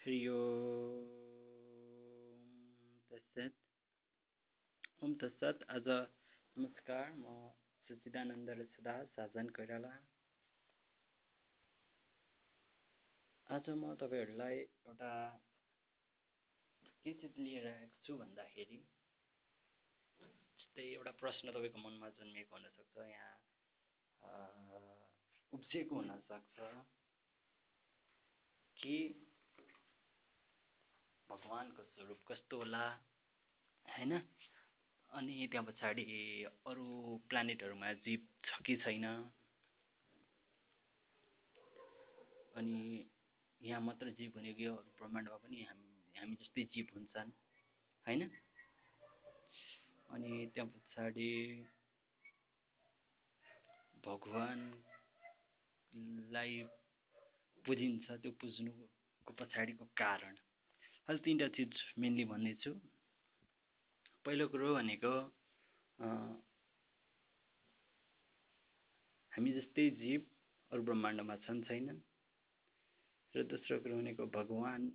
हरि ओम ओम तत्सत। आज नमस्कार म सच्चिदानन्द रसदा साजन कोइराला आज म तपाईँहरूलाई एउटा के चाहिँ लिएर आएको छु भन्दाखेरि जस्तै एउटा प्रश्न तपाईँको मनमा जन्मिएको हुनसक्छ यहाँ उब्जिएको हुनसक्छ कि भगवान्को स्वरूप कस्तो होला होइन? अनि त्यहाँ पछाडि अरू प्लानेटहरूमा जीव छ कि छैन? अनि यहाँ मात्र जीव भनेको यो ब्रह्माण्डमा पनि हामी हामी जस्तै जीव हुन्छन् होइन? अनि त्यहाँ पछाडि भगवान्लाई पुजिन्छ त्यो पुज्नुको पछाडिको कारण। अहिले तिनवटा चिज मेनली भन्नेछु पहिलो कुरो भनेको हामी जस्तै जीव अरू ब्रह्माण्डमा छन् छैनन्। र दोस्रो कुरो भनेको भगवान्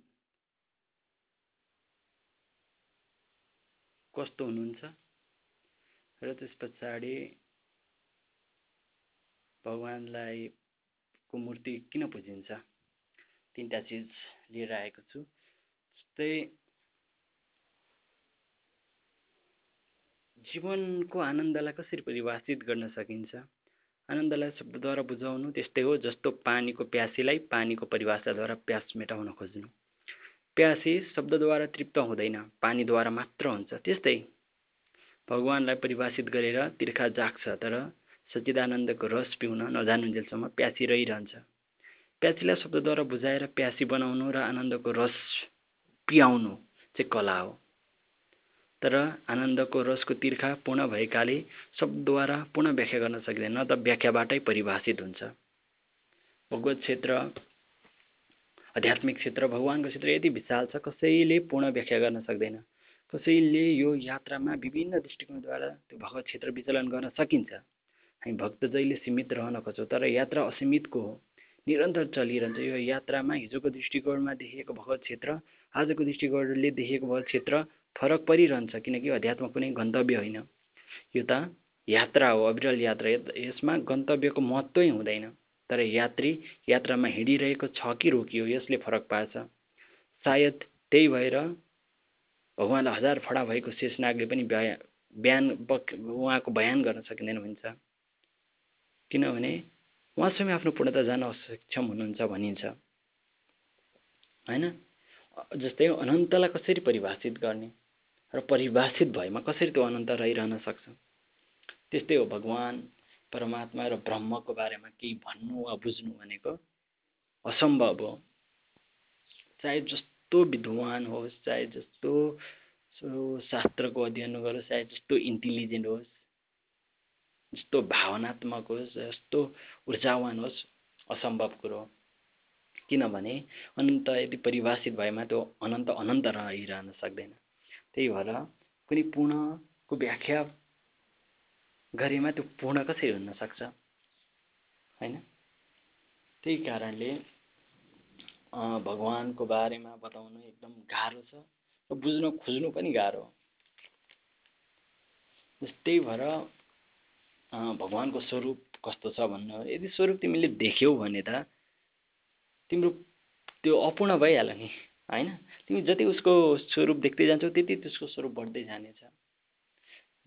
कस्तो हुनुहुन्छ? र त्यस पछाडि भगवान्लाई को मूर्ति किन पुजिन्छ? तिनवटा चिज लिएर आएको छु। जस्तै जीवनको आनन्दलाई कसरी परिभाषित गर्न सकिन्छ? आनन्दलाई शब्दद्वारा बुझाउनु त्यस्तै हो जस्तो पानीको प्यासीलाई पानीको परिभाषाद्वारा प्यास मेटाउन खोज्नु। प्यासी शब्दद्वारा तृप्त हुँदैन पानीद्वारा मात्र हुन्छ त्यस्तै। भगवान्लाई परिभाषित गरेर तिर्खा जाग्छ तर सच्चिदानन्दको रस पिउन नजानुन्जेलसम्म प्यासी रहिरहन्छ। प्यासीलाई शब्दद्वारा बुझाएर प्यासी बनाउनु र आनन्दको रस पियाउनु चाहिँ कला हो। तर आनन्दको रसको तिर्खा पूर्ण भएकाले शब्दद्वारा पूर्ण व्याख्या गर्न सकिँदैन त व्याख्याबाटै परिभाषित हुन्छ। भगवत क्षेत्र आध्यात्मिक क्षेत्र भगवान्को क्षेत्र यति विशाल छ कसैले पूर्ण व्याख्या गर्न सक्दैन। कसैले यो यात्रामा विभिन्न दृष्टिकोणद्वारा त्यो भगवत क्षेत्र विचलन गर्न सकिन्छ। हामी भक्त जहिले सीमित रहन खोज्छौँ तर यात्रा असीमितको हो। निरन्तर चलिरहन्छ। यो यात्रामा हिजोको दृष्टिकोणमा देखिएको भगवत क्षेत्र आजको दृष्टिकोणले देखेको भगवत क्षेत्र फरक परिरहन्छ किनकि अध्यात्म कुनै गन्तव्य होइन। यो त यात्रा हो अविरल यात्रा। यसमा गन्तव्यको महत्त्वै हुँदैन। तर यात्री यात्रामा हिँडिरहेको छ कि रोकियो यसले फरक पार्छ। सायद त्यही भएर भगवान्लाई हजार फडा भएको शेषनागले पनि बिहान उहाँको बयान गर्न सकिँदैन भन्छ। किनभने उहाँ स्वयं आफ्नो पूर्णता जान असक्षम हुनुहुन्छ भनिन्छ। होइन? जस्तै अनन्तलाई कसरी परिभाषित गर्ने र परिभाषित भएमा कसरी त्यो अनन्त रहिरहन सक्छ? त्यस्तै हो भगवान् परमात्मा र ब्रह्मको बारेमा केही भन्नु वा बुझ्नु भनेको असम्भव हो। चाहे जस्तो विद्वान होस् चाहे जस्तो शास्त्रको अध्ययन गरोस् चाहे जस्तो इन्टेलिजेन्ट होस् जस्तो भावनात्मक होस् जस्तो ऊर्जावान होस् असम्भव कुरो हो। किनभने अनन्त यदि परिभाषित भएमा त्यो अनन्त अनन्त रहिरहन सक्दैन। त्यही भएर कुनै पूर्णको व्याख्या गरेमा त्यो पूर्ण कसरी हुन सक्छ? होइन? त्यही कारणले भगवान्को बारेमा बताउनु एकदम गाह्रो छ र बुझ्न खोज्नु पनि गाह्रो त्यही भएर भगवान्को स्वरूप कस्तो छ भन्नु यदि स्वरूप तिमीले देख्यौ भने त तिम्रो त्यो अपूर्ण भइहाल्यो नि होइन? तिमी जति उसको स्वरूप देख्दै जान्छौ त्यति त्यसको स्वरूप बढ्दै जानेछ।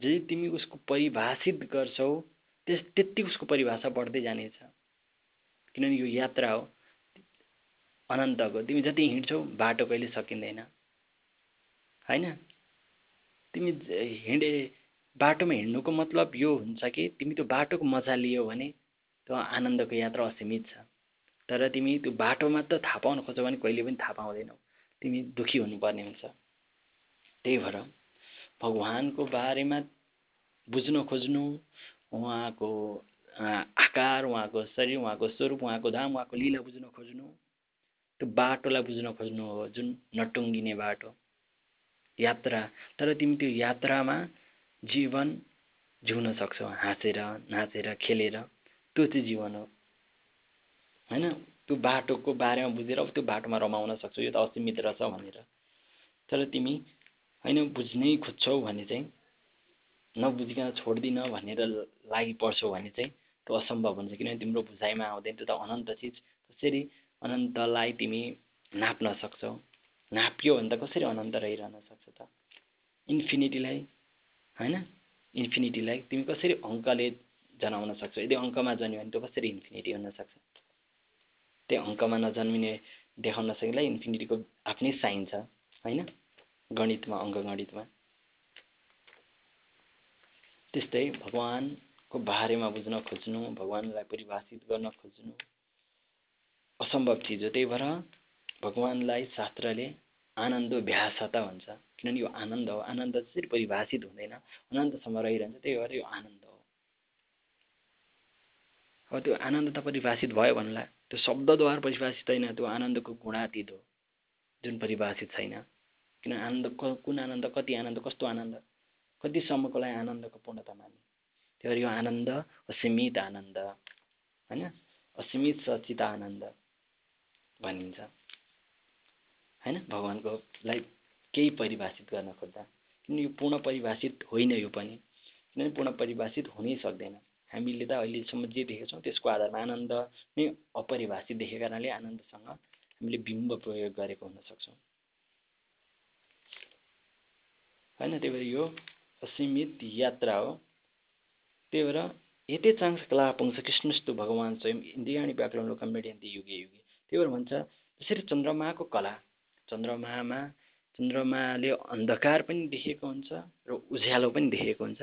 जति तिमी उसको परिभाषित गर्छौ त्यस त्यति उसको परिभाषा बढ्दै जानेछ। किनभने यो यात्रा हो अनन्तको। तिमी जति हिँड्छौ बाटो कहिले सकिँदैन। होइन? तिमी हिँडे बाटोमा हिँड्नुको मतलब यो हुन्छ कि तिमी त्यो बाटोको मजा लियो भने त्यो आनन्दको यात्रा असीमित छ। तर तिमी त्यो बाटो मात्र थाहा पाउन खोज्छौ भने कहिले पनि थाहा पाउँदैनौ। तिमी दुःखी हुनुपर्ने हुन्छ। त्यही भएर भगवान्को बारेमा बुझ्न खोज्नु उहाँको आकार उहाँको शरीर उहाँको स्वरूप उहाँको धाम उहाँको लिला बुझ्न खोज्नु। त्यो बाटोलाई बुझ्न खोज्नु हो जुन नटुङ्गिने बाटो। यात्रा। तर तिमी त्यो यात्रामा जीवन जिउन सक्छौ हाँसेर नाचेर खेलेर। त्यो चाहिँ जीवन हो। होइन? त्यो बाटोको बारेमा बुझेर त्यो बाटोमा रमाउन सक्छौ यो त असीमित रहेछ भनेर। तर तिमी होइन बुझ्नै खोज्छौ भने चाहिँ नबुझिकन छोड्दिनँ भनेर लागि पर्छौ भने चाहिँ त्यो असम्भव हुन्छ। किनभने तिम्रो बुझाइमा आउँदैन त्यो त अनन्त चिज। कसरी अनन्तलाई तिमी नाप्न सक्छौ? नाप्यो भने त कसरी अनन्त रहिरहन सक्छ त? इन्फिनिटीलाई होइन? इन्फिनिटीलाई तिमी कसरी अङ्कले जनाउन सक्छौ? यदि अङ्कमा जन्यो भने त्यो कसरी इन्फिनिटी हुन सक्छ? त्यो अङ्कमा नजन्मिने देखाउन सकिँदा इन्फिनिटीको आफ्नै साइन छ होइन? गणितमा अङ्क गणितमा। त्यस्तै भगवान्को बारेमा बुझ्न खोज्नु भगवान्लाई परिभाषित गर्न खोज्नु असम्भव चिज हो त्यही भएर भगवान्लाई शास्त्रले आनन्द भ्यासता भन्छ। किनभने यो आनन्द हो। आनन्द त्यसरी परिभाषित हुँदैन। अनन्तसम्म रहिरहन्छ। त्यही भएर यो आनन्द हो। अब त्यो आनन्द त परिभाषित भयो भन्ला त्यो शब्दद्वारा परिभाषित होइन त्यो आनन्दको गुणातीत हो जुन परिभाषित छैन। किन आनन्द कुन आनन्द कति आनन्द कस्तो आनन्द? कतिसम्मको लागि आनन्दको पूर्णता मान्ने? त्यही यो आनन्द असीमित आनन्द होइन? असीमित सचित आनन्द भनिन्छ। होइन? भगवान्कोलाई केही परिभाषित गर्न खोज्दा। किन यो पूर्ण परिभाषित होइन यो पनि। किनभने पूर्ण परिभाषित हुनै सक्दैन। हामीले त अहिलेसम्म जे देखेको छौँ त्यसको आधारमा आनन्द नै अपरिभाषित देखेको कारणले आनन्दसँग हामीले बिम्ब प्रयोग गरेको हुन सक्छौँ। होइन त्यही भएर यो असीमित यात्रा हो। त्यही भएर यतै चाङ्स कला पुङ्छ कृष्णस्तु भगवान् स्वयं इन्द्रियाणी व्याकरण लोकम मेडियन्ती युगे युगे। त्यही भएर भन्छ त्यसरी चन्द्रमाको कला चन्द्रमामा चन्द्रमाले अन्धकार पनि देखेको हुन्छ र उज्यालो पनि देखेको हुन्छ।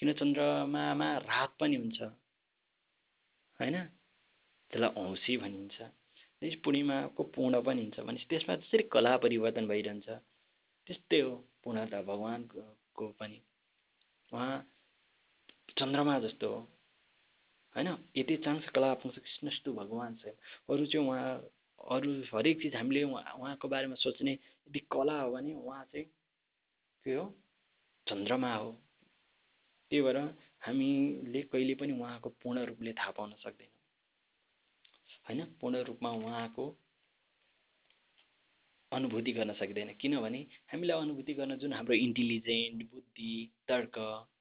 किन चन्द्रमामा रात पनि हुन्छ? होइन? त्यसलाई औँसी भनिन्छ। त्यस पूर्णिमाको पूर्ण पनि हुन्छ भनेपछि त्यसमा त्यसरी कला परिवर्तन भइरहन्छ। त्यस्तै हो पूर्णता भगवान्को पनि। उहाँ चन्द्रमा जस्तो हो। होइन? यति चान्स कला पुग्छ कृष्णस्तु भगवान् स्वयं अरू चाहिँ उहाँ अरू हरेक चिज हामीले उहाँ उहाँको बारेमा सोच्ने यदि कला हो भने उहाँ चाहिँ के हो? चन्द्रमा हो। त्यही भएर हामीले कहिले पनि उहाँको पूर्ण रूपले थाहा पाउन सक्दैनौँ। होइन? पूर्ण रूपमा उहाँको अनुभूति गर्न सकिँदैन। किनभने हामीलाई अनुभूति गर्न जुन हाम्रो इन्टेलिजेन्ट बुद्धि तर्क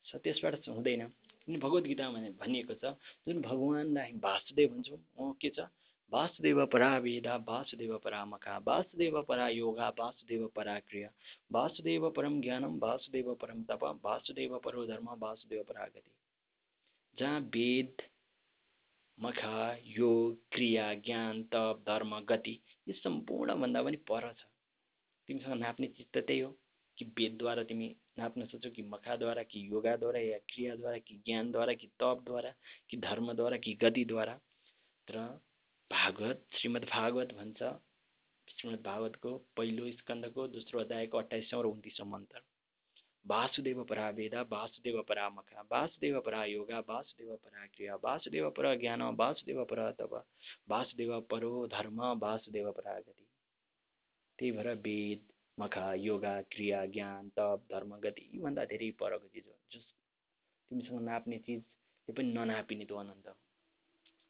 छ त्यसबाट हुँदैन। किन? भगवद् गीतामा भनिएको छ जुन भगवान्लाई वासुदेव भन्छौँ उहाँ के छ? वासुदेव परा वेदा वासुदेव परा वासुदेव परा योगा वासुदेव परा क्रिया वासुदेव परम ज्ञानम वासुदेव परम तप वासुदेव परो धर्म वासुदेव परा गति जहाँ वेद मखा योग क्रिया ज्ञान तप धर्म गति यो सम्पूर्णभन्दा पनि पर छ तिमीसँग नाप्ने चिज त त्यही हो कि वेदद्वारा तिमी नाप्न सक्छौ कि मखाद्वारा कि योगाद्वारा या क्रियाद्वारा कि ज्ञानद्वारा कि तपद्वारा कि धर्मद्वारा कि गतिद्वारा तर भागवत श्रीमद् भागवत भन्छ। श्रीमद् भागवतको पहिलो स्कन्दको दोस्रो अध्यायको अठाइसौँ र उन्तिसौँ मन्त्र वासुदेव परा वेदा वासुदेव परा मखा वासुदेव परा योगा वासुदेव परा क्रिया वासुदेव पर ज्ञान वासुदेव पर तप वासुदेव परो धर्म वासुदेव परा गति। त्यही भएर वेद मखा योगा क्रिया ज्ञान तप धर्म गति यीभन्दा धेरै परको चिज हो जस तिमीसँग नाप्ने चिज त्यो पनि ननापिने त्यो अनन्त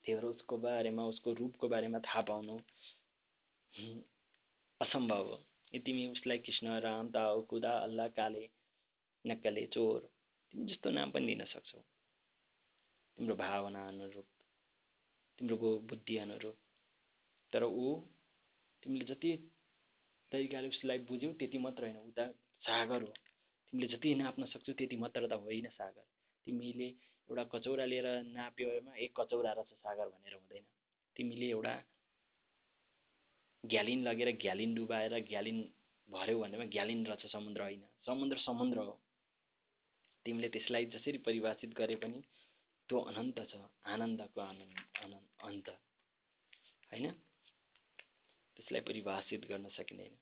भएर उसको बारेमा उसको रूपको बारेमा थाहा पाउनु असम्भव हो। तिमी उसलाई कृष्ण राम ताओ कुदा अल्लाह काले नक्कले चोर जस्तो नाम पनि दिन सक्छौ। तिम्रो भावना अनुरूप तिम्रो बुद्धि अनुरूप। तर ऊ तिमीले जति तरिकाले उसलाई बुझ्यौ त्यति मात्र होइन। उता सागर हो। तिमीले जति नाप्न सक्छौ त्यति मात्र त होइन सागर। तिमीले एउटा कचौरा लिएर नाप्योमा एक कचौरा रहेछ सागर भनेर हुँदैन। तिमीले एउटा ग्यालिन लगेर ग्यालिन डुबाएर ग्यालिन भर्यौ भनेमा ग्यालिन रहेछ समुद्र होइन। समुद्र समुद्र हो। तिमीले त्यसलाई जसरी परिभाषित गरे पनि त्यो अनन्त छ। आनन्दको आनन्द अन्त। होइन? त्यसलाई परिभाषित गर्न सकिँदैन।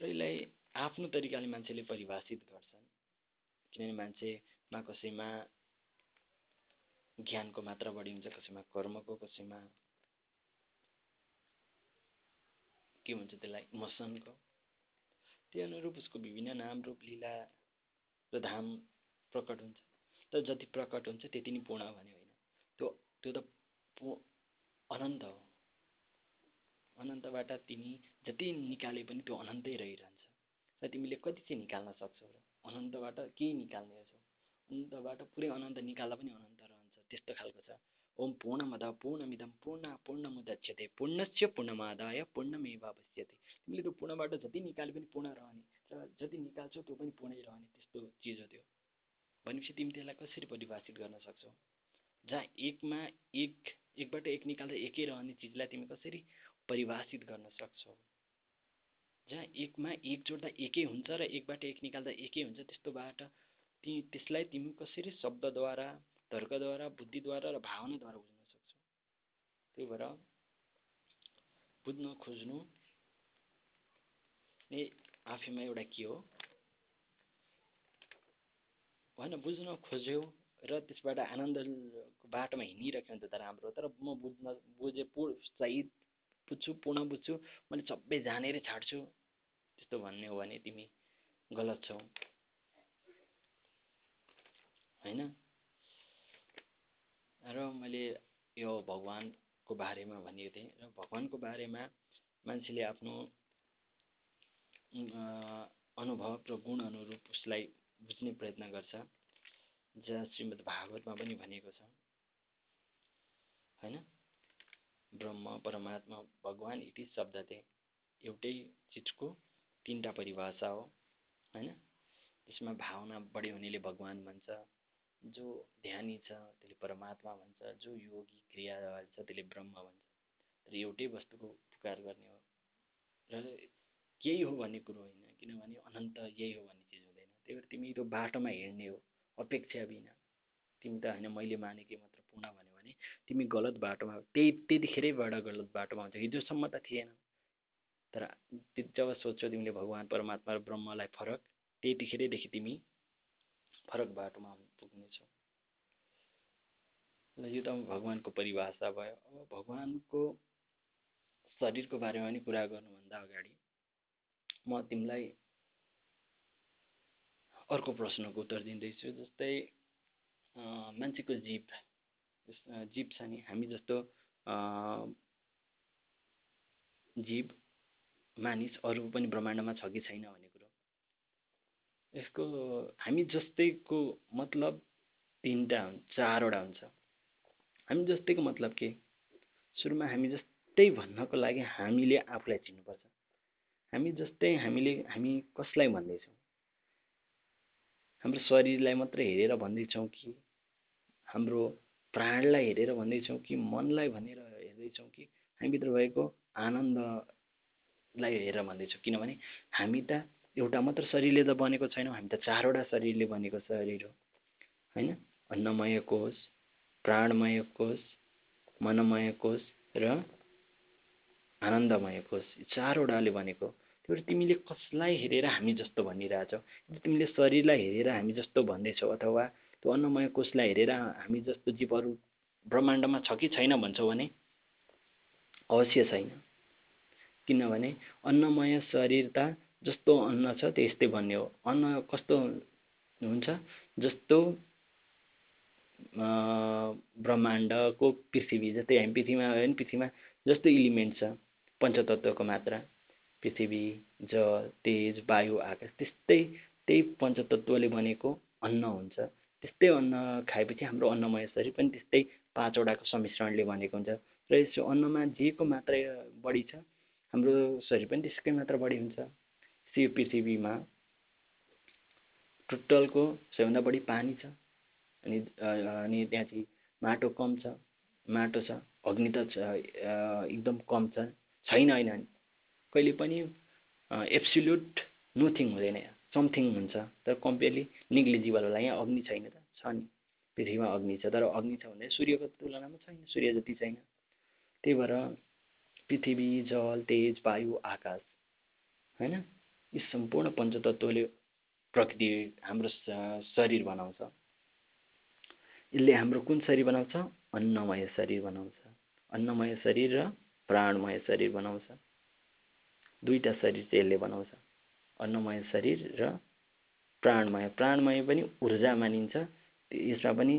र यसलाई आफ्नो तरिकाले मान्छेले परिभाषित गर्छन्। किनभने मान्छेमा कसैमा ज्ञानको मात्रा बढी हुन्छ कसैमा कर्मको कसैमा। के भन्छ त्यसलाई? इमोसनको त्यही अनुरूप उसको विभिन्न नाम रूप लीला र धाम प्रकट हुन्छ। तर जति प्रकट हुन्छ त्यति नै पूर्ण भने होइन। त्यो त्यो त अनन्त हो। अनन्तबाट तिमी जति निकाले पनि त्यो अनन्तै रहिरहन्छ। र तिमीले कति चाहिँ निकाल्न सक्छौ र अनन्तबाट केही निकाल्ने छौ अनन्तबाट पुरै अनन्त निकाल्दा पनि अनन्त रहन्छ। त्यस्तो खालको छ। ओम पूर्णमद पूर्णमिदम पूर्ण पूर्णमुदच्यते पूर्णस्य पूर्णमादाय पूर्णमेवावश्यते। तिमीले त्यो पूर्णबाट जति निकाले पनि पूर्ण रहने र जति निकाल्छौ त्यो पनि पूर्णै रहने त्यस्तो चिज हो त्यो। भनेपछि तिमी त्यसलाई कसरी परिभाषित गर्न सक्छौ? जहाँ एकमा एक एकबाट एक निकाल्दा एकै रहने चिजलाई तिमी कसरी परिभाषित गर्न सक्छौ? जहाँ एकमा एक जोड्दा एकै हुन्छ र एकबाट एक निकाल्दा एकै हुन्छ त्यस्तोबाट ती त्यसलाई तिमी कसरी शब्दद्वारा तर्कद्वारा बुद्धिद्वारा र भावनाद्वारा बुझ्न सक्छौ? त्यही भएर बुझ्न खोज्नु नै आफैमा एउटा के हो? होइन बुझ्न खोज्यो र त्यसबाट आनन्दको बाटोमा हिँडिरहेको हुन्छ त राम्रो तर म बुझ्न बुझे पु सही बुझ्छु पूर्ण बुझ्छु मैले सबै जानेरै छाड्छु त्यस्तो भन्ने हो भने तिमी गलत छौ। होइन? र मैले यो भगवान्को बारेमा भनेको थिएँ र भगवान्को बारेमा मान्छेले आफ्नो अनुभव र गुण अनुरूप उसलाई बुझ्ने प्रयत्न गर्छ जहाँ श्रीमद् भागवतमा पनि भनेको छ। होइन? ब्रह्म परमात्मा भगवान् इति शब्द थिए एउटै चिजको तिनवटा परिभाषा हो। होइन? त्यसमा भावना बढी हुनेले भगवान् भन्छ। जो ध्यानी छ त्यसले परमात्मा भन्छ जो योगी क्रिया छ त्यसले ब्रह्म भन्छ। तर एउटै वस्तुको पुकार गर्ने हो। र यही हो भन्ने कुरो होइन किनभने अनन्त यही हो भन्ने चिज हुँदैन। त्यही भएर तिमी त्यो बाटोमा हिँड्ने हो अपेक्षा बिना। तिमी त होइन मैले मानेकै मात्र पुनः भन्यो भने तिमी गलत बाटोमा त्यही त्यतिखेरैबाट गलत बाटोमा हुन्छ। हिजोसम्म त थिएन। तर जब सोध्छौ तिमीले भगवान् परमात्मा र ब्रह्मलाई फरक त्यतिखेरैदेखि तिमी फरक बाटोमा पुग्नेछौ। ल यो त भगवान्को परिभाषा भयो। अब भगवान्को शरीरको बारेमा पनि कुरा गर्नुभन्दा अगाडि म तिमीलाई अर्को प्रश्नको उत्तर दिँदैछु। जस्तै मान्छेको जीव जीव छ नि हामी जस्तो जीव मानिस अरू पनि ब्रह्माण्डमा छ कि छैन भन्ने कुरो यसको हामी जस्तैको मतलब तिनवटा चारवटा हुन्छ। हामी जस्तैको मतलब के? सुरुमा हामी जस्तै भन्नको लागि हामीले आफूलाई चिन्नुपर्छ। हामी जस्तै हामीले हामी कसलाई भन्दैछौँ? हाम्रो शरीरलाई मात्रै हेरेर भन्दैछौँ कि हाम्रो प्राणलाई हेरेर भन्दैछौँ कि मनलाई भनेर हेर्दैछौँ कि हामीभित्र भएको आनन्दलाई हेरेर भन्दैछौँ। किनभने हामी त एउटा मात्र शरीरले त बनेको छैनौँ हामी त चारवटा शरीरले बनेको शरीर हो होइन? अन्नमय कोष प्राणमय कोष मनमय कोष र आनन्दमय कोष चारवटाले बनेको भएर तिमीले कसलाई हेरेर हामी जस्तो भनिरहेछौ? तिमीले शरीरलाई हेरेर हामी जस्तो भन्दैछौ अथवा त्यो अन्नमय कोषलाई हेरेर हामी जस्तो जीवहरू ब्रह्माण्डमा छ कि छैन भन्छौ भने अवश्य छैन। किनभने अन्नमय शरीर त जस्तो अन्न छ त्यस्तै भन्ने हो अन्न कस्तो हुन्छ? जस्तो ब्रह्माण्डको पृथ्वी जस्तै हामी पृथ्वीमा भने पृथ्वीमा जस्तो इलिमेन्ट छ पञ्चतत्त्वको मात्रा पृथ्वी जल तेज वायु आकाश त्यस्तै त्यही पञ्चतत्त्वले बनेको अन्न हुन्छ। त्यस्तै अन्न खाएपछि हाम्रो अन्नमय शरीर पनि त्यस्तै पाँचवटाको सम्मिश्रणले बनेको हुन्छ। र यसो अन्नमा जेको मात्रा बढी छ हाम्रो शरीर पनि त्यसकै मात्रा बढी हुन्छ। यो पृथ्वीमा टोटलको सबैभन्दा बढी पानी छ अनि अनि त्यहाँ चाहिँ माटो कम छ माटो छ अग्नि त छ एकदम कम छ छैन होइन कहिले पनि एब्सोल्युट नथिङ हुँदैन समथिङ हुन्छ तर कम्पेयरली निग्लिजिबल होला यहाँ अग्नि छैन त छ नि पृथ्वीमा अग्नि छ तर अग्नि छ भने सूर्यको तुलनामा छैन सूर्य जति छैन। त्यही भएर पृथ्वी जल तेज वायु आकाश होइन? यी सम्पूर्ण पञ्चतत्त्वले प्रकृति हाम्रो शरीर बनाउँछ। यसले हाम्रो कुन शरीर बनाउँछ? अन्नमय शरीर बनाउँछ। अन्नमय शरीर र प्राणमय शरीर बनाउँछ। दुईवटा शरीर चाहिँ यसले बनाउँछ। अन्नमय शरीर र प्राणमय। प्राणमय पनि ऊर्जा मानिन्छ। यसमा पनि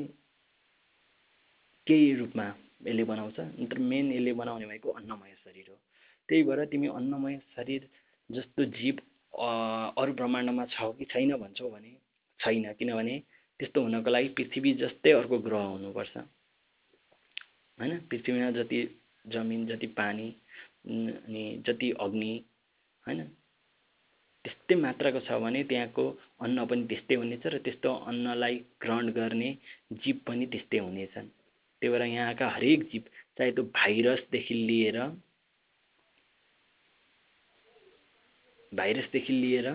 केही रूपमा यसले बनाउँछ। नत्र मेन यसले बनाउने भनेको अन्नमय शरीर हो। त्यही भएर तिमी अन्नमय शरीर जस्तो जीव अरू ब्रह्माण्डमा छ कि छैन भन्छौ भने छैन। किनभने त्यस्तो हुनको लागि पृथ्वी जस्तै अर्को ग्रह हुनुपर्छ। होइन? पृथ्वीमा जति जमिन जति पानी अनि जति अग्नि होइन? त्यस्तै मात्राको छ भने त्यहाँको अन्न पनि त्यस्तै हुनेछ र त्यस्तो अन्नलाई ग्रहण गर्ने जीव पनि त्यस्तै हुनेछन्। त्यही भएर यहाँका हरेक जीव चाहे त्यो भाइरसदेखि लिएर भाइरसदेखि लिएर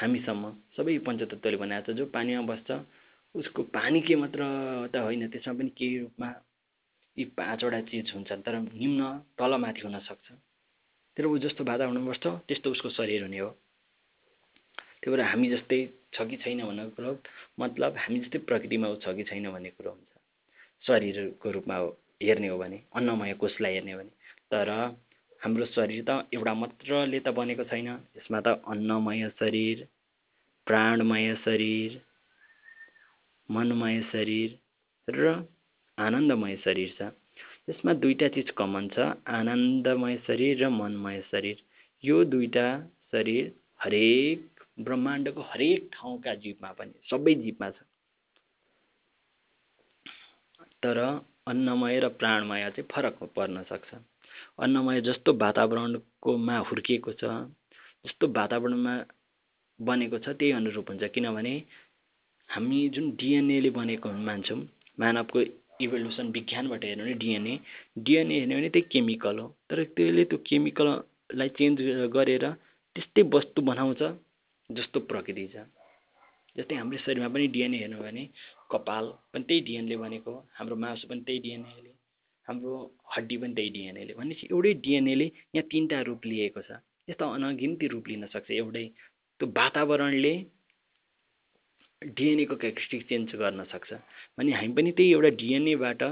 हामीसम्म सबै पञ्चतत्त्वले बनाएको छ जो पानीमा बस्छ उसको पानी के मात्र त होइन त्यसमा पनि केही रूपमा यी पाँचवटा चिज हुन्छन् तर निम्न तलमाथि हुनसक्छ तर ऊ जस्तो वातावरणमा बस्छ त्यस्तो उसको शरीर हुने हो। त्यही भएर हामी जस्तै छ कि छैन भन्ने कुरो मतलब हामी जस्तै प्रकृतिमा ऊ छ कि छैन भन्ने कुरो हुन्छ। शरीरको रूपमा हेर्ने हो भने अन्नमय कोषलाई हेर्ने हो भने। तर हाम्रो शरीर त एउटा मात्रले त बनेको छैन। यसमा त अन्नमय शरीर प्राणमय शरीर मनमय शरीर र आनन्दमय शरीर छ। यसमा दुईवटा चिज कमन छ आनन्दमय शरीर र मनमय शरीर। यो दुईवटा शरीर हरेक ब्रह्माण्डको हरेक ठाउँका जीवमा पनि सबै जीवमा छ। तर अन्नमय र प्राणमय चाहिँ फरक पर्न सक्छ। अन्नमय जस्तो वातावरणकोमा हुर्किएको छ जस्तो वातावरणमा बनेको छ त्यही अनुरूप हुन्छ। किनभने हामी जुन डिएनएले बनेको मान्छौँ मानवको इभोल्युसन विज्ञानबाट हेर्नु भने डिएनए डिएनए हेर्ने भने त्यही केमिकल हो। तर त्यसले त्यो केमिकललाई चेन्ज गरेर त्यस्तै वस्तु बनाउँछ जस्तो प्रकृति छ। जस्तै हाम्रो शरीरमा पनि डिएनए हेर्नु भने कपाल पनि त्यही डिएनएले बनेको हाम्रो मासु पनि त्यही डिएनएले हाम्रो हड्डी पनि त्यही डिएनएले भनेपछि एउटै डिएनएले यहाँ तिनवटा रूप लिएको छ। यस्तो अनगिन्ती रूप लिन सक्छ एउटै। त्यो वातावरणले डिएनएको क्यारेक्टरिस्टिक चेन्ज गर्न सक्छ। भने हामी पनि त्यही एउटा डिएनएबाट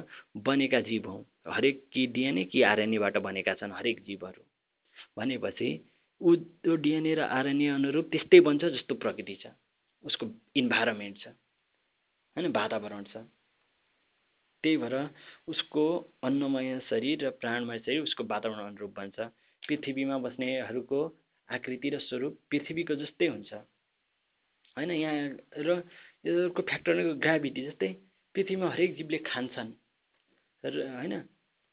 बनेका जीव हौँ। हरेक कि डिएनए कि आरएनएबाट बनेका छन् हरेक जीवहरू। भनेपछि ऊ त्यो डिएनए र आरएनए अनुरूप त्यस्तै बन्छ जस्तो प्रकृति छ। उसको इन्भाइरोमेन्ट छ। होइन वातावरण छ। त्यही भएर उसको अन्नमय शरीर र प्राणमय शरीर उसको वातावरण अनुरूप बन्छ। पृथ्वीमा बस्नेहरूको आकृति र स्वरूप पृथ्वीको जस्तै हुन्छ। होइन यहाँ र यसको फ्याक्टर ग्राभिटी जस्तै। पृथ्वीमा हरेक जीवले खान्छन् र होइन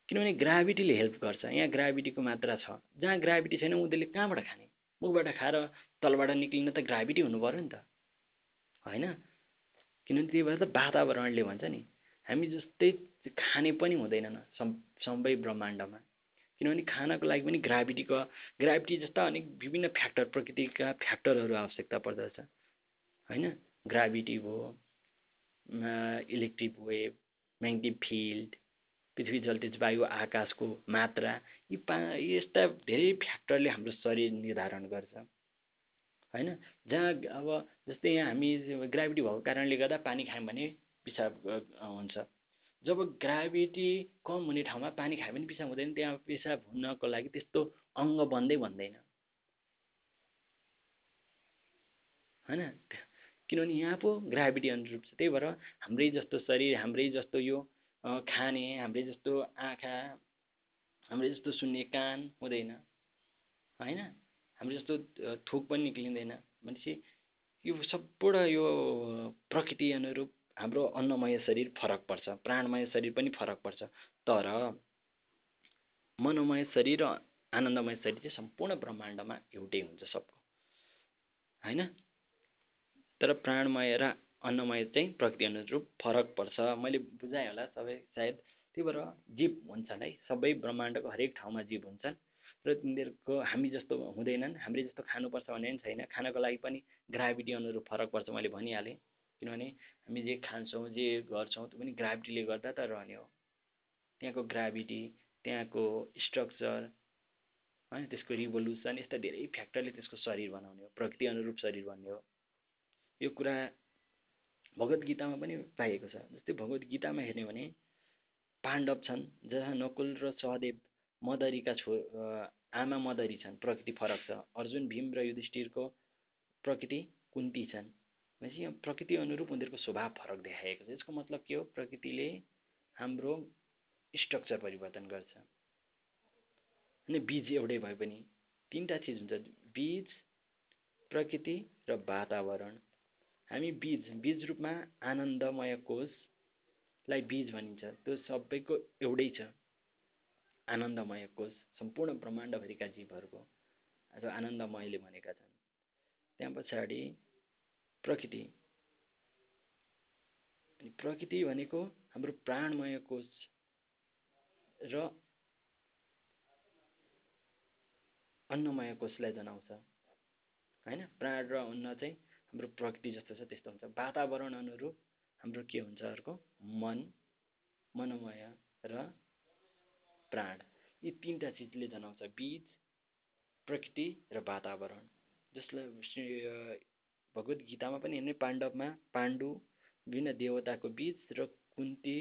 किनभने ग्राभिटीले हेल्प गर्छ। यहाँ ग्राभिटीको मात्रा छ। जहाँ ग्राभिटी छैन उनीहरूले कहाँबाट खाने? मुखबाट खाएर तलबाट निक्लिन त ग्राभिटी हुनु पऱ्यो नि त। होइन? किनभने त्यही भएर त वातावरणले भन्छ नि। हामी जस्तै खाने पनि हुँदैनन् सम सबै ब्रह्माण्डमा। किनभने खानको लागि पनि ग्राभिटीको ग्राभिटी जस्ता अनेक विभिन्न फ्याक्टर प्रकृतिका फ्याक्टरहरू आवश्यकता पर्दछ। होइन? ग्राभिटी भयो इलेक्ट्रिक वेभ म्याग्नेटिक फिल्ड पृथ्वी जलतेज वायु आकाशको मात्रा यी पा यस्ता धेरै फ्याक्टरले हाम्रो शरीर निर्धारण गर्छ। होइन? जहाँ अब जस्तै यहाँ हामी ग्राभिटी भएको कारणले गर्दा पानी खायौँ भने पिसाब हुन्छ। जब ग्राभिटी कम हुने ठाउँमा पानी खायो भने पिसाब हुँदैन त्यहाँ पिसाब हुनको लागि त्यस्तो अङ्ग बन्दै भन्दैन होइन? किनभने यहाँ पो ग्राभिटी अनुरूप छ। त्यही भएर हाम्रै जस्तो शरीर हाम्रै जस्तो यो खाने हाम्रै जस्तो आँखा हाम्रै जस्तो सुन्ने कान हुँदैन। होइन? हाम्रो जस्तो थुक पनि निक्लिँदैन। भनेपछि यो सबबाट यो प्रकृति अनुरूप हाम्रो अन्नमय शरीर फरक पर्छ प्राणमय शरीर पनि फरक पर्छ। तर मनोमय शरीर र आनन्दमय शरीर चाहिँ सम्पूर्ण ब्रह्माण्डमा एउटै हुन्छ सबको होइन? तर प्राणमय र अन्नमय चाहिँ प्रकृति अनुरूप फरक पर्छ। मैले बुझाएँ होला सबै सायद त्यही भएर जीव हुन्छन् है सबै ब्रह्माण्डको हरेक ठाउँमा जीव हुन्छन् र तिनीहरूको हामी जस्तो हुँदैनन् हामीले जस्तो खानुपर्छ भन्ने पनि छैन। खानको लागि पनि ग्राभिटी अनुरूप फरक पर्छ मैले भनिहालेँ। किनभने हामी जे खान्छौँ जे गर्छौँ त्यो पनि ग्राभिटीले गर्दा त रहने हो। त्यहाँको ग्राभिटी त्यहाँको स्ट्रक्चर होइन त्यसको रिभोल्युसन यस्ता धेरै फ्याक्टरले त्यसको शरीर बनाउने हो प्रकृति अनुरूप शरीर भन्ने हो। यो कुरा भगवद् गीतामा पनि पाइएको छ। जस्तै भगवद् गीतामा हेर्ने भने पाण्डव छन् जहाँ नकुल र सहदेव मदरीका छो आमा मदरी छन् प्रकृति फरक छ। अर्जुन भीम र युधिष्ठिरको प्रकृति कुन्ती छन्। भनेपछि यहाँ प्रकृति अनुरूप उनीहरूको स्वभाव फरक देखाएको छ। यसको मतलब के हो? प्रकृतिले हाम्रो स्ट्रक्चर परिवर्तन गर्छ। अनि बिज एउटै भए पनि तिनवटा चिज हुन्छ। बिज प्रकृति र वातावरण। हामी बिज बिज रूपमा आनन्दमय कोषलाई बिज भनिन्छ। त्यो सबैको एउटै छ। आनन्दमय कोष सम्पूर्ण ब्रह्माण्डभरिका जीवहरूको आज आनन्दमयले भनेका छन्। त्यहाँ पछाडि प्रकृति। अनि प्रकृति भनेको हाम्रो प्राणमय कोष र अन्नमय कोषलाई जनाउँछ। होइन? प्राण र अन्न चाहिँ हाम्रो प्रकृति जस्तो छ त्यस्तो हुन्छ। वातावरण अनुरूप हाम्रो के हुन्छ अर्को? मन मनोमय र प्राण। यी तिनवटा चिजले जनाउँछ। बिज प्रकृति र वातावरण। जसलाई भगवद् गीतामा पनि हेर्ने पाण्डवमा पाण्डु विभिन्न देवताको बिच र कुन्ती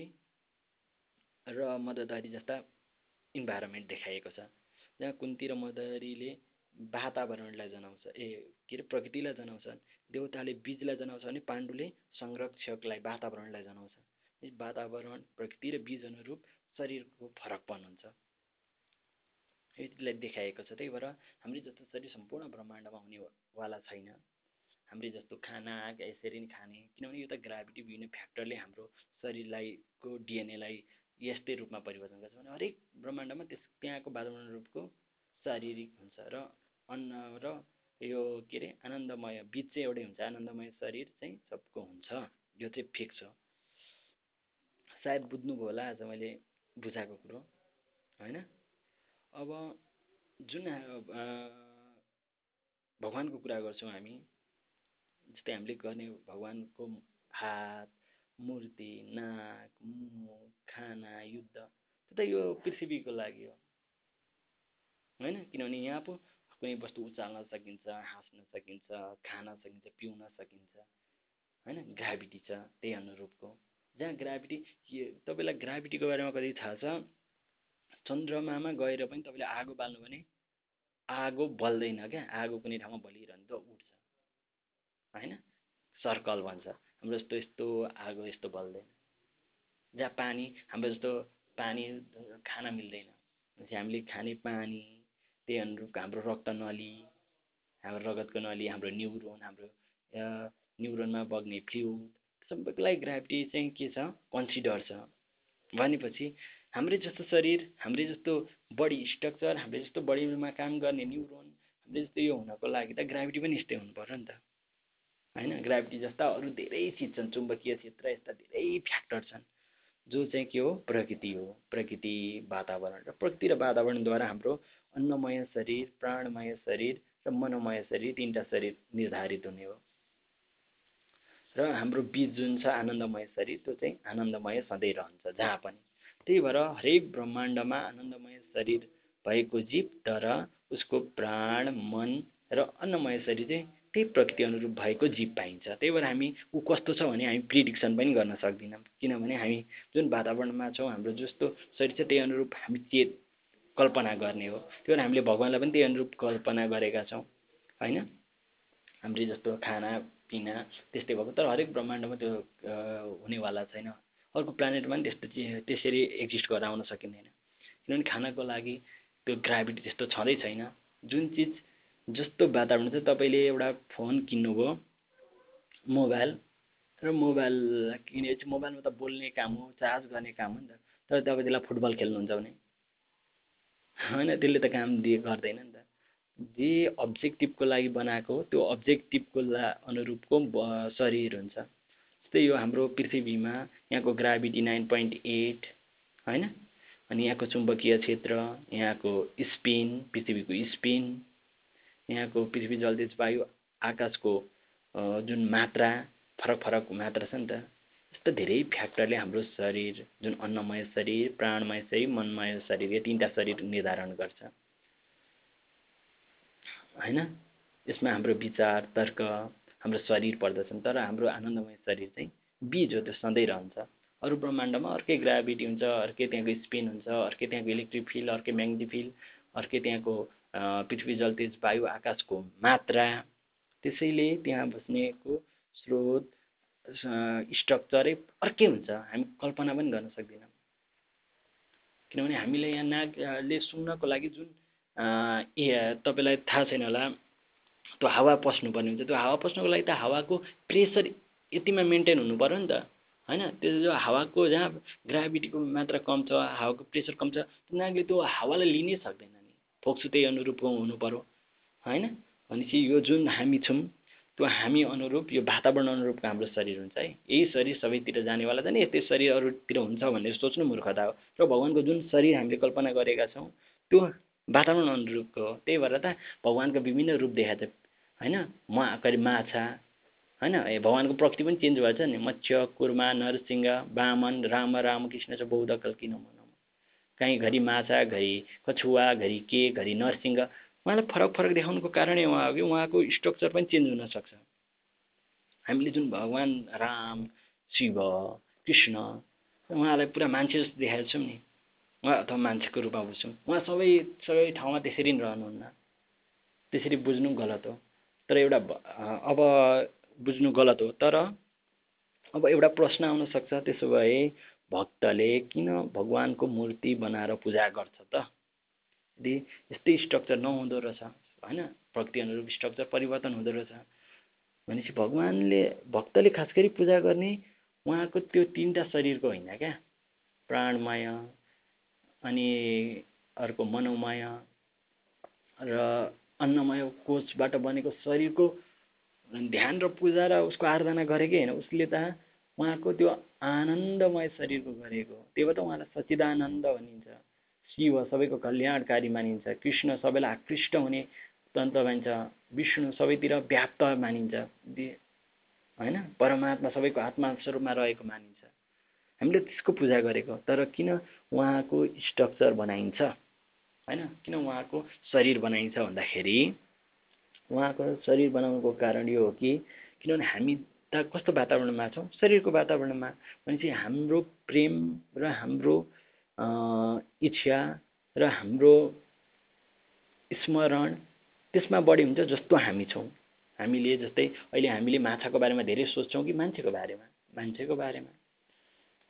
र मददारी जस्ता इन्भाइरोमेन्ट देखाइएको छ। जहाँ कुन्ती र मदरीले वातावरणलाई जनाउँछ ए के अरे प्रकृतिलाई जनाउँछन् देवताले बिजलाई जनाउँछ भने पाण्डुले संरक्षकलाई वातावरणलाई जनाउँछ। वातावरण प्रकृति र बिज अनुरूप शरीरको फरकपन हुन्छ यतिलाई देखाएको छ। त्यही भएर हाम्रो जस्तो शरीर सम्पूर्ण ब्रह्माण्डमा हुनेवाला छैन। हामीले जस्तो खाना यसरी नै खाने। किनभने यो त ग्राभिटी विभिन्न फ्याक्टरले हाम्रो शरीरलाई को डिएनएलाई यस्तै रूपमा परिवर्तन गर्छ भने हरेक ब्रह्माण्डमा त्यस त्यहाँको वातावरण रूपको शारीरिक हुन्छ र अन्न र यो के अरे आनन्दमय बिच चाहिँ एउटै हुन्छ। आनन्दमय शरीर चाहिँ सबको हुन्छ। यो चाहिँ फिक्स हो। सायद बुझ्नुभयो होला आज मैले बुझाएको कुरो होइन? अब जुन भगवान्को कुरा गर्छौँ हामी जस्तै हामीले गर्ने भगवान्को हात मूर्ति नाक मुख खाना युद्ध त्यो त यो पृथ्वीको लागि हो। होइन? किनभने यहाँ पो कुनै वस्तु उचाल्न सकिन्छ हाँस्न सकिन्छ खान सकिन्छ पिउन सकिन्छ। होइन? ग्राभिटी छ त्यही अनुरूपको। जहाँ ग्राभिटी तपाईँलाई ग्राभिटीको बारेमा कति थाहा छ? चन्द्रमामा गएर पनि तपाईँले आगो बाल्नु भने आगो बल्दैन क्या? आगो कुनै ठाउँमा बलिरहन्छ उठ्छ। होइन? सर्कल भन्छ। हाम्रो जस्तो यस्तो आगो यस्तो बल्दैन। जहाँ पानी हाम्रो जस्तो पानी खान मिल्दैन। हामीले खाने पानी त्यही अनुरूप हाम्रो रक्त नली हाम्रो रगतको नली हाम्रो न्युरोन हाम्रो न्युरोनमा बग्ने फ्लुइड सबैको लागि ग्राभिटी चाहिँ के छ? कन्सिडर छ। भनेपछि हाम्रै जस्तो शरीर हाम्रै जस्तो बडी स्ट्रक्चर हाम्रै जस्तो बडीमा काम गर्ने न्युरोन हाम्रै जस्तो यो हुनको लागि त ग्राभिटी पनि यस्तै हुनु पऱ्यो नि त। होइन? ग्राभिटी जस्ता अरू धेरै चिज छन् चुम्बकीय क्षेत्र यस्ता धेरै फ्याक्टर छन् जो चाहिँ के हो? प्रकृति हो। प्रकृति वातावरण र प्रकृति र वातावरणद्वारा हाम्रो अन्नमय शरीर प्राणमय शरीर र मनोमय शरीर तिनवटा शरीर निर्धारित हुने हो। र हाम्रो बिच जुन छ आनन्दमय शरीर त्यो चाहिँ आनन्दमय सधैँ रहन्छ जहाँ पनि। त्यही भएर हरेक ब्रह्माण्डमा आनन्दमय शरीर भएको जीव तर उसको प्राण मन र अन्नमय शरीर चाहिँ त्यही प्रकृति अनुरूप भएको जीव पाइन्छ। त्यही भएर हामी ऊ कस्तो छ भने हामी प्रिडिक्सन पनि गर्न सक्दैनौँ। किनभने हामी जुन वातावरणमा छौँ हाम्रो जस्तो शरीर छ त्यही अनुरूप हामी चेत कल्पना गर्ने हो। त्यही भएर हामीले भगवान्लाई पनि त्यही अनुरूप कल्पना गरेका छौँ होइन? हाम्रो जस्तो खाना पिना त्यस्तै भएको। तर हरेक ब्रह्माण्डमा त्यो हुनेवाला छैन। अर्को प्लानेटमा पनि त्यस्तो त्यसरी एक्जिस्ट गरेर आउन सकिँदैन। किनभने खानाको लागि त्यो ग्राभिटी त्यस्तो छँदै छैन। जुन चिज जस्तो वातावरण छ तपाईँले एउटा फोन किन्नुभयो मोबाइल र मोबाइल किनेपछि मोबाइलमा त बोल्ने काम हो चार्ज गर्ने काम हो नि त। तर तपाईँ त्यसलाई फुटबल खेल्नुहुन्छ भने? होइन त्यसले त काम दिए गर्दैन नि त। जे अब्जेक्टिभको लागि बनाएको त्यो अब्जेक्टिभको ला अनुरूपको शरीर हुन्छ। जस्तै यो हाम्रो पृथ्वीमा यहाँको ग्राभिटी नाइन पोइन्ट एट होइन? अनि यहाँको चुम्बकीय क्षेत्र यहाँको स्पिन पृथ्वीको स्पिन यहाँको पृथ्वी जलदेश वायु आकाशको जुन मात्रा फरक फरक मात्रा छ नि त यस्तो धेरै फ्याक्टरले हाम्रो शरीर जुन अन्नमय शरीर प्राणमय शरीर मनमय शरीर यो तिनवटा शरीर निर्धारण गर्छ। होइन? यसमा हाम्रो विचार तर्क हाम्रो शरीर पर्दछन् तर हाम्रो आनन्दमय शरीर चाहिँ बिज हो त्यो सधैँ रहन्छ। अरू ब्रह्माण्डमा अर्कै ग्राभिटी हुन्छ अर्कै त्यहाँको स्पिन हुन्छ अर्कै त्यहाँको इलेक्ट्रिक फिल्ड अर्कै म्याग्नेटिक फिल्ड अर्कै त्यहाँको पृथ्वी जल तेज वायु आकाशको मात्रा त्यसैले त्यहाँ बस्नेको स्रोत स्ट्रक्चरै अर्कै हुन्छ। हामी कल्पना पनि गर्न सक्दैनौँ। किनभने हामीले यहाँ नागले सुँग्नको लागि जुन ए तपाईँलाई थाहा छैन होला त्यो हावा पस्नुपर्ने हुन्छ। त्यो हावा पस्नुको लागि त हावाको प्रेसर यतिमा मेन्टेन हुनु पऱ्यो नि त होइन? त्यो जो हावाको जहाँ ग्राभिटीको मात्रा कम छ हावाको प्रेसर कम छ नागले त्यो हावालाई लिनै सक्दैन। फोक्सो त्यही अनुरूपको हुनु पऱ्यो होइन? भनेपछि यो जुन हामी छौँ त्यो हामी अनुरूप यो वातावरण अनुरूपको हाम्रो शरीर हुन्छ है? यही शरीर सबैतिर जानेवाला छ नि यस्तै शरीर अरूतिर हुन्छ भनेर सोच्नु मूर्खता हो। र भगवान्को जुन शरीर हामीले कल्पना गरेका छौँ त्यो वातावरण अनुरूपको हो। त्यही भएर त भगवान्को विभिन्न रूप देखाएको छ। होइन? महाकरि माछा होइन? ए भगवान्को प्रकृति पनि चेन्ज भएछ नि। मत्स्य कुर्मा नरसिंह बामन राम राम कृष्ण छ बौद्ध कल्की नम। काहीँ घरि माछा घरि कछुवा घरि के घरि नरसिंह उहाँलाई फरक फरक देखाउनुको कारणै उहाँ हो कि उहाँको स्ट्रक्चर पनि चेन्ज हुनसक्छ हामीले जुन भगवान् राम शिव कृष्ण उहाँलाई पुरा मान्छे जस्तो देखाएको छौँ नि उहाँ अथवा मान्छेको रूपमा बुझ्छौँ उहाँ सबै सबै ठाउँमा त्यसरी नै रहनुहुन्न त्यसरी बुझ्नु गलत हो तर एउटा अब बुझ्नु गलत हो तर अब एउटा प्रश्न आउन सक्छ त्यसो भए भक्तले किन भगवान्को मूर्ति बनाएर पूजा गर्छ त? यदि यस्तै स्ट्रक्चर नहुँदो रहेछ होइन? अनुरूप स्ट्रक्चर परिवर्तन हुँदो रहेछ भनेपछि भगवान्ले भक्तले खास गरी पूजा गर्ने उहाँको त्यो तिनवटा शरीरको होइन क्या? प्राणमय अनि अर्को मनोमय र अन्नमय कोषबाट बनेको शरीरको ध्यान र पूजा र उसको आराधना गरेकै होइन उसले त उहाँको त्यो आनन्दमय शरीरको गरेको त्यही भएर त उहाँलाई सच्चिदानन्द भनिन्छ। शिव सबैको कल्याणकारी मानिन्छ। कृष्ण सबैलाई आकृष्ट हुने तन्त्र मानिन्छ। विष्णु सबैतिर व्याप्त मानिन्छ। होइन? परमात्मा सबैको आत्मा स्वरूपमा रहेको मानिन्छ। हामीले त्यसको पूजा गरेको तर किन उहाँको स्ट्रक्चर बनाइन्छ? होइन? किन उहाँको शरीर बनाइन्छ भन्दाखेरि उहाँको शरीर बनाउनुको कारण यो हो कि किनभने हामी त कस्तो वातावरणमा छौँ? शरीरको वातावरणमा भनेपछि हाम्रो प्रेम र हाम्रो इच्छा र हाम्रो स्मरण त्यसमा बढी हुन्छ जस्तो हामी छौँ। हामीले जस्तै अहिले हामीले माछाको बारेमा धेरै सोच्छौँ कि मान्छेको बारेमा? मान्छेको बारेमा।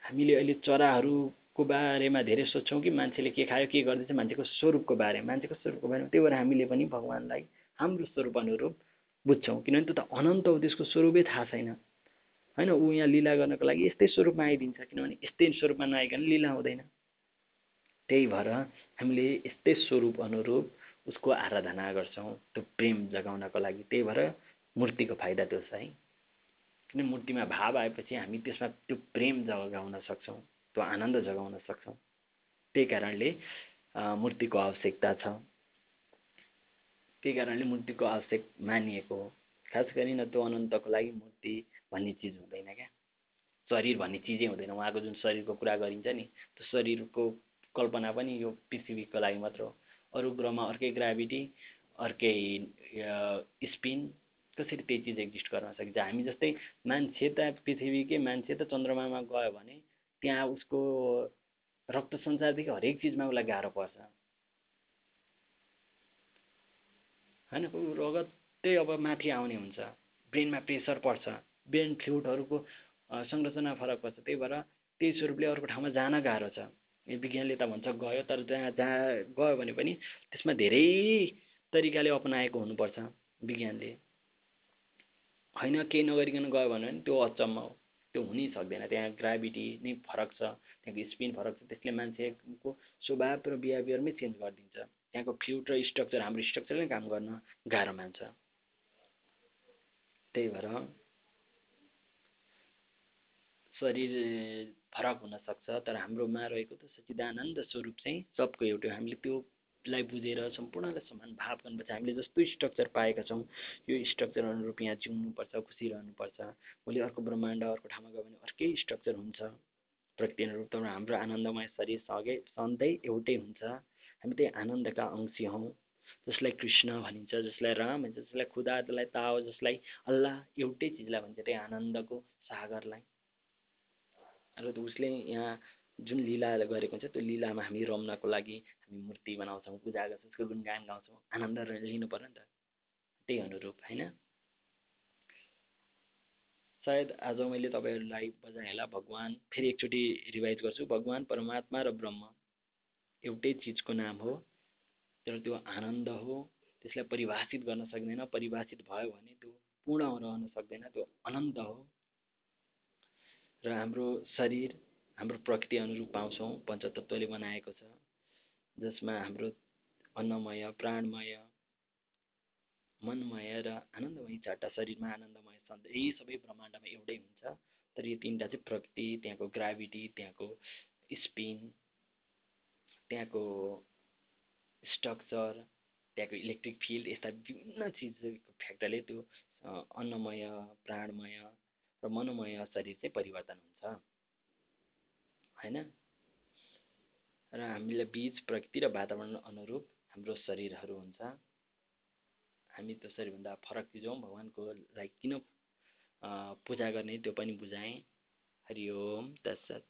हामीले अहिले चराहरूको बारेमा धेरै सोच्छौँ कि मान्छेले के खायो के गर्दैछ मान्छेको स्वरूपको बारेमा मान्छेको स्वरूपको बारेमा। त्यही भएर हामीले पनि भगवान्लाई हाम्रो स्वरूप अनुरूप बुझ्छौँ। किनभने त्यो त अनन्त हो त्यसको स्वरूपै थाहा छैन। होइन ऊ यहाँ लिला गर्नको लागि यस्तै स्वरूपमा आइदिन्छ किनभने यस्तै स्वरूपमा नआइकन लिला हुँदैन। त्यही भएर हामीले यस्तै स्वरूप अनुरूप उसको आराधना गर्छौँ त्यो प्रेम जगाउनको लागि। त्यही भएर मूर्तिको फाइदा त्यो छ है किन मूर्तिमा भाव आएपछि हामी त्यसमा त्यो प्रेम जगाउन सक्छौँ त्यो आनन्द जगाउन सक्छौँ। त्यही कारणले मूर्तिको आवश्यकता छ। त्यही कारणले मूर्तिको आवश्यक मानिएको हो। खास न त्यो अनन्तको लागि मूर्ति भन्ने चिज हुँदैन क्या। शरीर भन्ने चिजै हुँदैन। उहाँको जुन शरीरको कुरा गरिन्छ नि त्यो शरीरको कल्पना पनि यो पृथ्वीको लागि मात्र हो। अरू ग्रहमा अर्कै ग्राभिटी अर्कै स्पिन कसरी त्यही चिज एक्जिस्ट गर्न सकिन्छ? हामी जस्तै मान्छे त पृथ्वीकै मान्छे त चन्द्रमामा गयो भने त्यहाँ उसको रक्त सञ्चारदेखि हरेक चिजमा उसलाई गाह्रो पर्छ। होइन ऊ रगतै अब माथि आउने हुन्छ। ब्रेनमा प्रेसर पर्छ। ब्रेन फ्लुइडहरूको संरचना फरक पर्छ। त्यही भएर त्यही स्वरूपले अर्को ठाउँमा जान गाह्रो छ। विज्ञानले त भन्छ गयो तर जहाँ जहाँ गयो भने पनि त्यसमा धेरै तरिकाले अपनाएको हुनुपर्छ विज्ञानले। होइन केही नगरिकन गयो भने पनि त्यो अचम्म हो। त्यो हुनै सक्दैन। त्यहाँ ग्राभिटी नै फरक छ त्यहाँको स्पिन फरक छ। त्यसले मान्छेको स्वभाव र बिहेभियरमै चेन्ज गरिदिन्छ। त्यहाँको फ्लुइड र स्ट्रक्चर हाम्रो स्ट्रक्चर नै काम गर्न गाह्रो मान्छ। त्यही भएर शरीर फरक हुनसक्छ तर हाम्रोमा रहेको त सच्चिदानन्द स्वरूप चाहिँ सबको एउटै हामीले त्योलाई बुझेर सम्पूर्णलाई समान भाव गर्नुपर्छ। हामीले जस्तो स्ट्रक्चर पाएका छौँ यो स्ट्रक्चर अनुरूप यहाँ जिउनुपर्छ खुसी रहनुपर्छ। भोलि अर्को ब्रह्माण्ड अर्को ठाउँमा गयो भने अर्कै स्ट्रक्चर हुन्छ। प्रकृति अनुरूप तर हाम्रो आनन्दमय शरीर सँगै सधैँ एउटै हुन्छ। हामी त्यही आनन्दका अंशी हौँ। जसलाई कृष्ण भनिन्छ जसलाई राम भनिन्छ जसलाई खुदा जसलाई ताओ जसलाई अल्लाह एउटै चिजलाई भन्छ त्यही आनन्दको सागरलाई। र उसले यहाँ जुन लीला गरेको हुन्छ त्यो लीलामा हामी रम्नको लागि हामी मूर्ति बनाउँछौँ पूजा गर्छौँ उसको गुणगान गाउँछौँ आनन्द लिनु पऱ्यो नि त। त्यही अनुरूप होइन? सायद आज मैले तपाईँहरूलाई बजाएँ होला भगवान् फेरि एकचोटि रिभाइज गर्छु। भगवान् परमात्मा र ब्रह्म। एउटै चिजको नाम हो तर त्यो आनन्द हो त्यसलाई परिभाषित गर्न सक्दैन परिभाषित भयो भने त्यो पूर्ण रहन सक्दैन त्यो अनन्त हो। र हाम्रो शरीर हाम्रो प्रकृति अनुरूप पाउँछौँ पञ्चतत्त्वले बनाएको छ जसमा हाम्रो अन्नमय प्राणमय मनमय र आनन्दमय चारवटा शरीरमा आनन्दमय सधैँ सबै ब्रह्माण्डमा एउटै हुन्छ तर यो तिनवटा चाहिँ प्रकृति त्यहाँको ग्राभिटी त्यहाँको स्पिन त्यहाँको स्ट्रक्चर त्यहाँको इलेक्ट्रिक फिल्ड यस्ता विभिन्न चिजको फ्याक्टरले त्यो अन्नमय प्राणमय र मनोमय शरीर चाहिँ परिवर्तन हुन्छ। होइन? र हामीलाई बिज प्रकृति र वातावरण अनुरूप हाम्रो शरीरहरू हुन्छ। हामी त्यो शरीरभन्दा फरक चिज हौँ भगवान्कोलाई किन पूजा गर्ने त्यो पनि बुझाएँ। हरि ओम तत्सत।